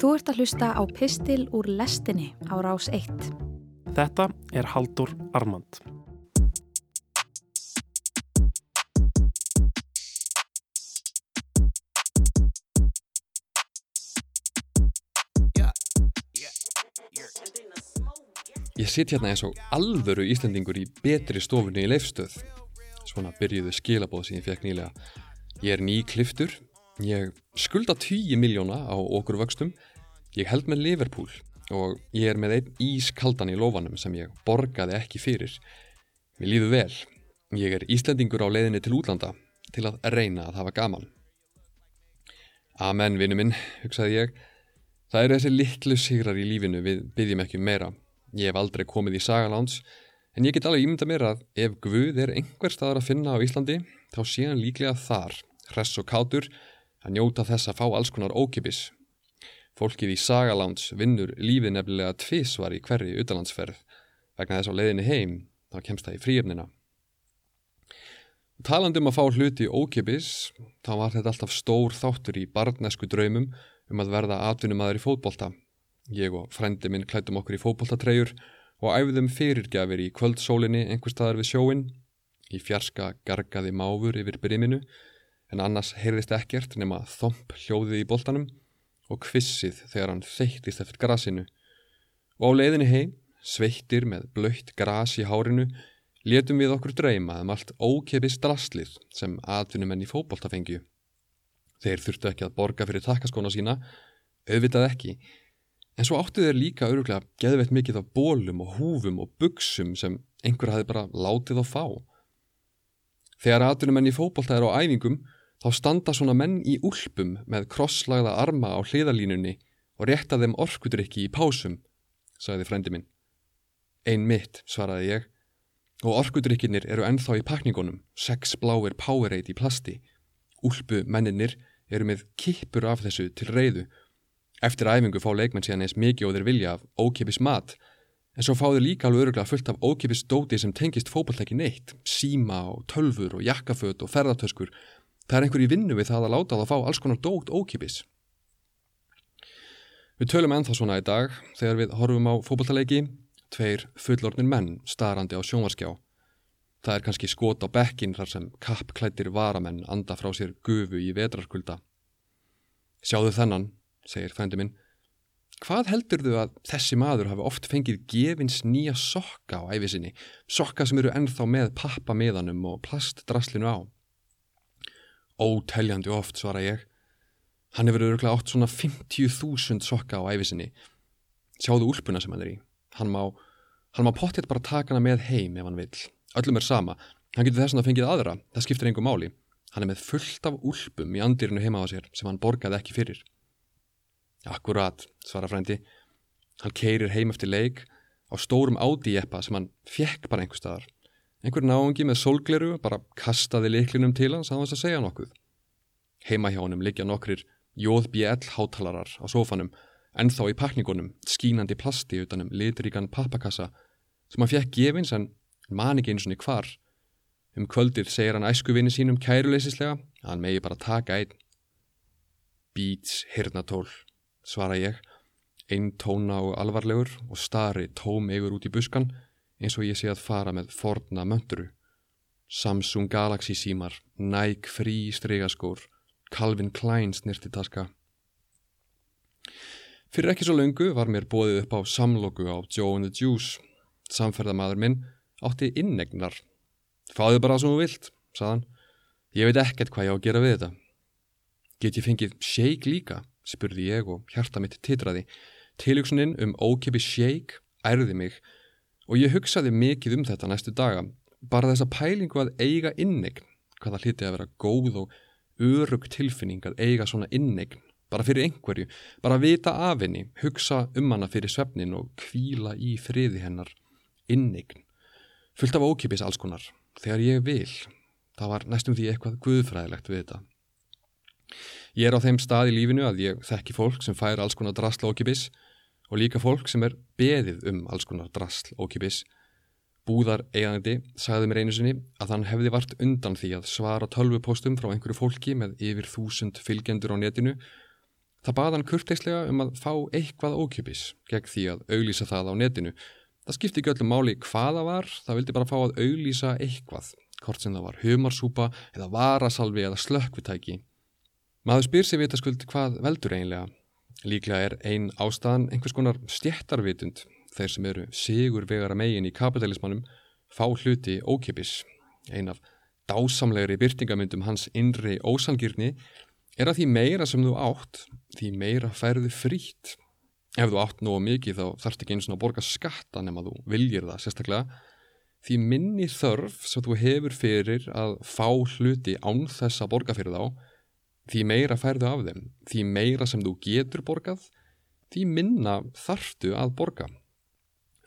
Þú ert að hlusta á Pistil úr lestinni á rás 1. Þetta er Haldur Armand. Ég sitt hérna eins og alvöru Íslandingur í betri stofunni í leifstöð. Svona byrjuðu skilabóð sem ég fekk nýlega. Ég er ný kliftur, ég skulda 10 miljóna á okkur vöxtum, ég held með Liverpool og ég er með einn ískaldan í lofanum sem ég borgaði ekki fyrir. Mér líður vel. Ég er Íslandingur á leiðinni til útlanda til að reyna að hafa gaman. Amen, vinnu minn, hugsaði ég. Það eru þessi litlu sigrar í lífinu við byggjum ekki um meira. Ég hef aldrei komið í Sagalands en ég get alveg ímynda mér að ef Guð er einhver staðar að finna á Íslandi þá sé hann líklega þar, hress og kátur, að njóta þess að fá alls konar ókipis. Fólkið í Sagalands vinnur lífið nefnilega tvísvar í hverju utanlandsferð vegna þess á leiðinni heim þá kemst það í fríöfnina. Talandum að fá hluti ókipis þá var þetta alltaf stór þáttur í barnesku draumum um að verða atvinnumæður í fótbolta Ég og frendi minn klættum okkur í fókbóltatreyjur og æfðum fyrirgjafir í kvöldsólinni einhver staðar við sjóin. Í fjarska gargaði máfur yfir briminu en annars heyrðist ekkert nema þomp hljóðið í boltanum og kvissið þegar hann þeittist eftir grasinu. Og á leiðinni heim, sveittir með blöytt gras í hárinu, letum við okkur dreyma um allt ókepis drastlið sem atvinnumenn í fókbóltafengju. Þeir þurftu ekki að borga fyrir takkaskóna sína, auðvitað ekki, En svo áttu þeir líka öruglega geðveitt mikið af bólum og húfum og buksum sem einhver hafi bara látið á fá. Þegar atvinnumenn í fókbólta er á æfingum þá standa svona menn í úlpum með krosslagða arma á hliðalínunni og rétta þeim orkudrykki í pásum, sagði frendi minn. Ein mitt, svaraði ég, og orkudrykkinir eru ennþá í pakningunum, sex bláir Powerade í plasti. Úlpu menninir eru með kippur af þessu til reyðu Eftir æfingu fá leikmenn síðan eins mikið og þeir vilja af ókipis mat, en svo fá þeir líka alveg öruglega fullt af ókipis dóti sem tengist fókbaltæki neitt, síma og tölfur og jakkaföt og ferðartöskur. Það er einhver í vinnu við það að láta það að fá alls konar dót ókipis. Við tölum ennþá svona í dag þegar við horfum á fókbaltaleiki, tveir fullornir menn starrandi á sjónvarskjá. Það er kannski skot á bekkin þar sem kappklættir varamenn anda frá sér gufu í vetrarkulda. Sjáðu þennan segir frændi minn. Hvað heldur þau að þessi maður hafi oft fengið gefins nýja sokka á æfisinni, sokka sem eru ennþá með pappa meðanum og plastdraslinu á? Óteljandi oft, svara ég. Hann hefur öruglega átt svona 50.000 sokka á æfisinni. Sjáðu úlpuna sem hann er í. Hann má, má pottitt bara taka hana með heim ef hann vil. Öllum er sama. Hann getur þess að fengið aðra. Það skiptir engum máli. Hann er með fullt af úlpum í andirinu heima á sér sem hann borgaði ekki fyrir. Akkurat, svara frændi. Hann keirir heim eftir leik á stórum ádi-jeppa sem hann fjekk bara einhver staðar. Einhver náðungi með sólgleru bara kastaði leiklinum til hans að hans að segja nokkuð. Heima hjá honum liggja nokkrir jóðbjell hátalarar á sofanum, ennþá í pakningunum, skínandi plasti utanum litríkan pappakassa sem hann fjekk gefins en man ekki eins og niður hvar. Um kvöldir segir hann æskuvinni sínum kæruleysislega að hann megi bara taka einn. Beats hirnatól svara ég, einn tóna og alvarlegur og stari tóm eigur út í buskan eins og ég sé að fara með forna mönduru. Samsung Galaxy símar, Nike Free strygaskór, Calvin Klein snirtitaska. Fyrir ekki svo laungu var mér bóðið upp á samloku á Joe and the Juice. Samferðamadur minn átti innegnar. Fáðu bara sem þú vilt, saðan. Ég veit ekkert hvað ég á að gera við þetta. Get ég fengið shake líka? spurði ég og hjarta mitt titraði. Tilugsuninn um ókipi shake ærði mig og ég hugsaði mikið um þetta næstu daga. Bara þessa pælingu að eiga innegn, hvaða hliti að vera góð og örug tilfinning að eiga svona innegn, bara fyrir einhverju, bara vita af henni, hugsa um hana fyrir svefnin og kvíla í friði hennar, innegn. Fullt af ókipis alls konar, þegar ég vil, það var næstum því eitthvað guðfræðilegt við þetta. Ég er á þeim stað í lífinu að ég þekki fólk sem fær alls konar drasl ókipis og líka fólk sem er beðið um alls konar drasl ókipis. Búðar eigandi sagði mér einu sinni að hann hefði vart undan því að svara tölvupóstum frá einhverju fólki með yfir þúsund fylgjendur á netinu Það baði hann kurteislega um að fá eitthvað ókjöpis gegn því að auglýsa það á netinu. Það skipti ekki öllum máli hvaða var, það vildi bara fá að auglýsa eitthvað, hvort sem það var humarsúpa eða varasalvi eða slökkvitæki. Maður spyr sér vitaskuld hvað veldur einlega. Líklega er ein ástæðan einhvers konar stjættarvitund, þeir sem eru sigur vegara megin í kapitalismannum, fá hluti ókjöpis. Ein af dásamlegri byrtingamyndum hans innri ósangirni er að því meira sem þú átt, því meira færðu frít. Ef þú átt nógu mikið þá þarfst ekki eins og að borga skatta nema þú viljir það sérstaklega. Því minni þörf sem þú hefur fyrir að fá hluti án þess að borga fyrir þá, því meira færðu af þeim, því meira sem þú getur borgað, því minna þarftu að borga.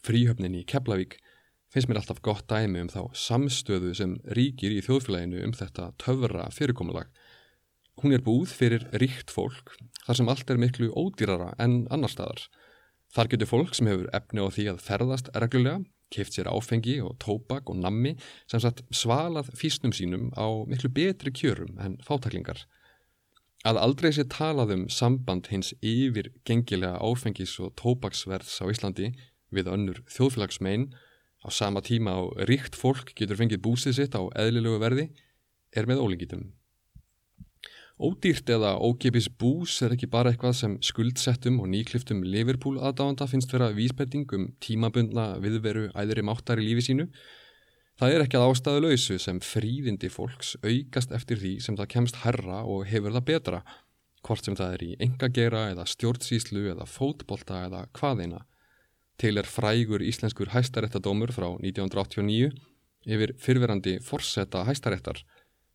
Fríhöfnin í Keflavík finnst mér alltaf gott dæmi um þá samstöðu sem ríkir í þjóðfélaginu um þetta töfra fyrirkomulag Hún er búð fyrir ríkt fólk þar sem allt er miklu ódýrara en annar staðar. Þar getur fólk sem hefur efni á því að ferðast reglulega, keift sér áfengi og tópak og nammi sem satt svalað físnum sínum á miklu betri kjörum en fátaklingar. Að aldrei sé talað um samband hins yfir gengilega áfengis og tópaksverðs á Íslandi við önnur þjóðfélagsmein á sama tíma á ríkt fólk getur fengið búsið sitt á eðlilegu verði er með ólingitum. Ódýrt eða ókipis bús er ekki bara eitthvað sem skuldsettum og nýkliftum Liverpool aðdáðanda finnst vera vísbending um tímabundna viðveru æðri máttar í lífi sínu. Það er ekki að ástæðu lausu sem fríðindi fólks aukast eftir því sem það kemst herra og hefur það betra, hvort sem það er í engagera eða stjórnsýslu eða fótbolta eða hvaðeina. Til er frægur íslenskur hæstaréttadómur frá 1989 yfir fyrverandi forsetta hæstaréttar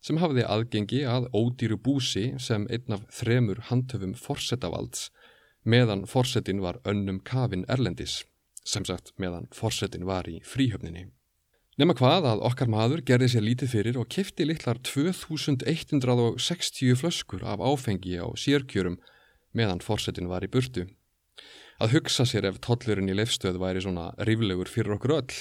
sem hafði aðgengi að ódýru búsi sem einn af þremur handhöfum forsettavalds meðan forsetin var önnum kafin erlendis, sem sagt meðan forsetin var í fríhöfninni. Nefna hvað að okkar maður gerði sér lítið fyrir og kifti litlar 2160 flöskur af áfengi á sérkjörum meðan forsetin var í burtu. Að hugsa sér ef tollurinn í leifstöð væri svona ríflegur fyrir okkur öll,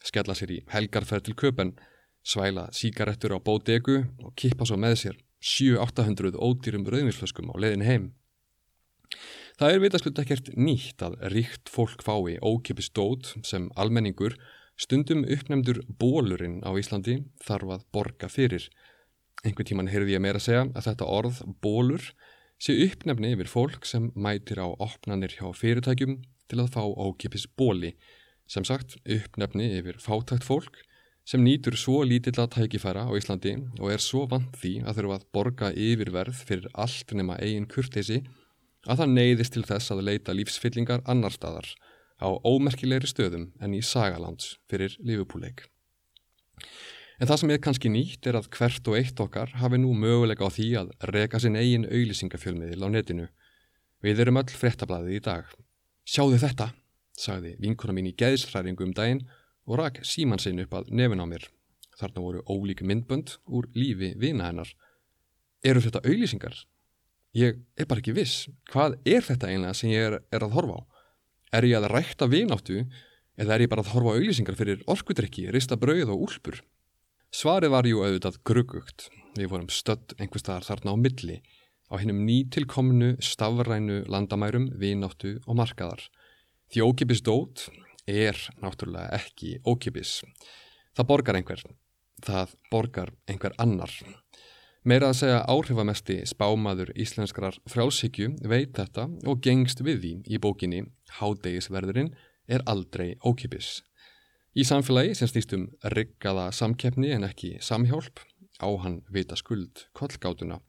skella sér í helgarferð til köpen, svæla síkarettur á bódegu og kippa svo með sér 7-800 ódýrum rauðminsflöskum á leiðin heim. Það er vitasklut ekkert nýtt að ríkt fólk fái ókipis dót sem almenningur stundum uppnefndur bólurinn á Íslandi þarf að borga fyrir. Einhver tíman heyrði ég meira að segja að þetta orð bólur sé uppnefni yfir fólk sem mætir á opnanir hjá fyrirtækjum til að fá ókipis bóli, sem sagt uppnefni yfir fátækt fólk sem nýtur svo lítill að tækifæra á Íslandi og er svo vant því að þurfa að borga yfirverð fyrir allt nema eigin kurteysi að það neyðist til þess að leita lífsfyllingar annar staðar á ómerkilegri stöðum en í Sagalands fyrir Liverpool-leik. En það sem er kannski nýtt er að hvert og eitt okkar hafi nú möguleika á því að reka sinn eigin auglýsingafjölmiðil á netinu. Við erum öll frettablaðið í dag. Sjáðu þetta, sagði vinkona mín í geðsræringu um daginn og rak síman sinn upp að nefn á mér. Þarna voru ólík myndbönd úr lífi vina hennar. Eru þetta auðlýsingar? Ég er bara ekki viss. Hvað er þetta eiginlega sem ég er, er að horfa á? Er ég að rækta vináttu eða er ég bara að horfa á auðlýsingar fyrir orkudrykki, rista brauð og úlpur? Svarið var jú auðvitað grugugt. Við vorum stödd einhverstaðar þarna á milli á hennum nýtilkomnu stafrænu landamærum, vináttu og markaðar. Því ókipis dót er náttúrulega ekki ókipis. Það borgar einhver. Það borgar einhver annar. Meira að segja áhrifamesti spámaður íslenskrar frjálsíkju veit þetta og gengst við því í bókinni Hádegisverðurinn er aldrei ókipis. Í samfélagi sem snýst um riggaða samkeppni en ekki samhjálp á hann vita skuld kollgátuna.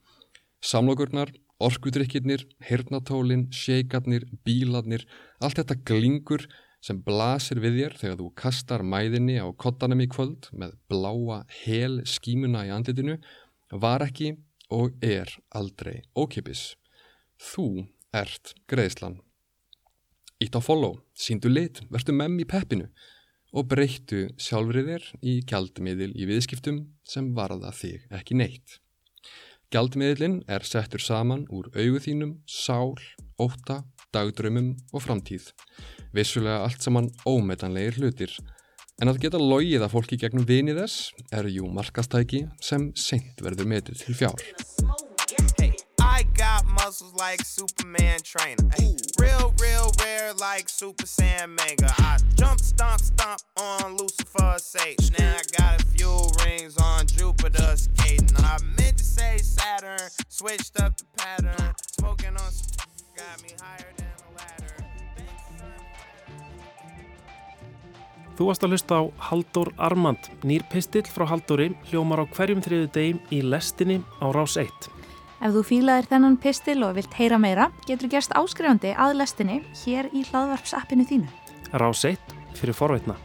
Samlokurnar, orkudrykkirnir, hirnatólin, sheikarnir, bílarnir, allt þetta glingur sem blasir við þér þegar þú kastar mæðinni á kottanum í kvöld með bláa hel skímuna í anditinu var ekki og er aldrei ókipis. Þú ert greiðslan. Ítt á follow, síndu lit, verðu memm í peppinu og breyttu sjálfrið þér í gjaldmiðil í viðskiptum sem varða þig ekki neitt. Gjaldmiðilinn er settur saman úr auguþínum, sál, óta, dagdrömmum og framtíð vissulega allt saman ómetanlegir hlutir. En að geta logið að fólki gegnum vini þess er jú markastæki sem seint verður metið til fjár. Switched up the pattern. Smoking on got me higher than a ladder. Þú varst að hlusta á Haldur Armand. Nýr pistill frá Halduri hljómar á hverjum þriðu degim í lestinni á rás 1. Ef þú fílaðir þennan pistil og vilt heyra meira, getur gerst áskrifandi að lestinni hér í hlaðvarpsappinu þínu. Rás 1 fyrir forveitna.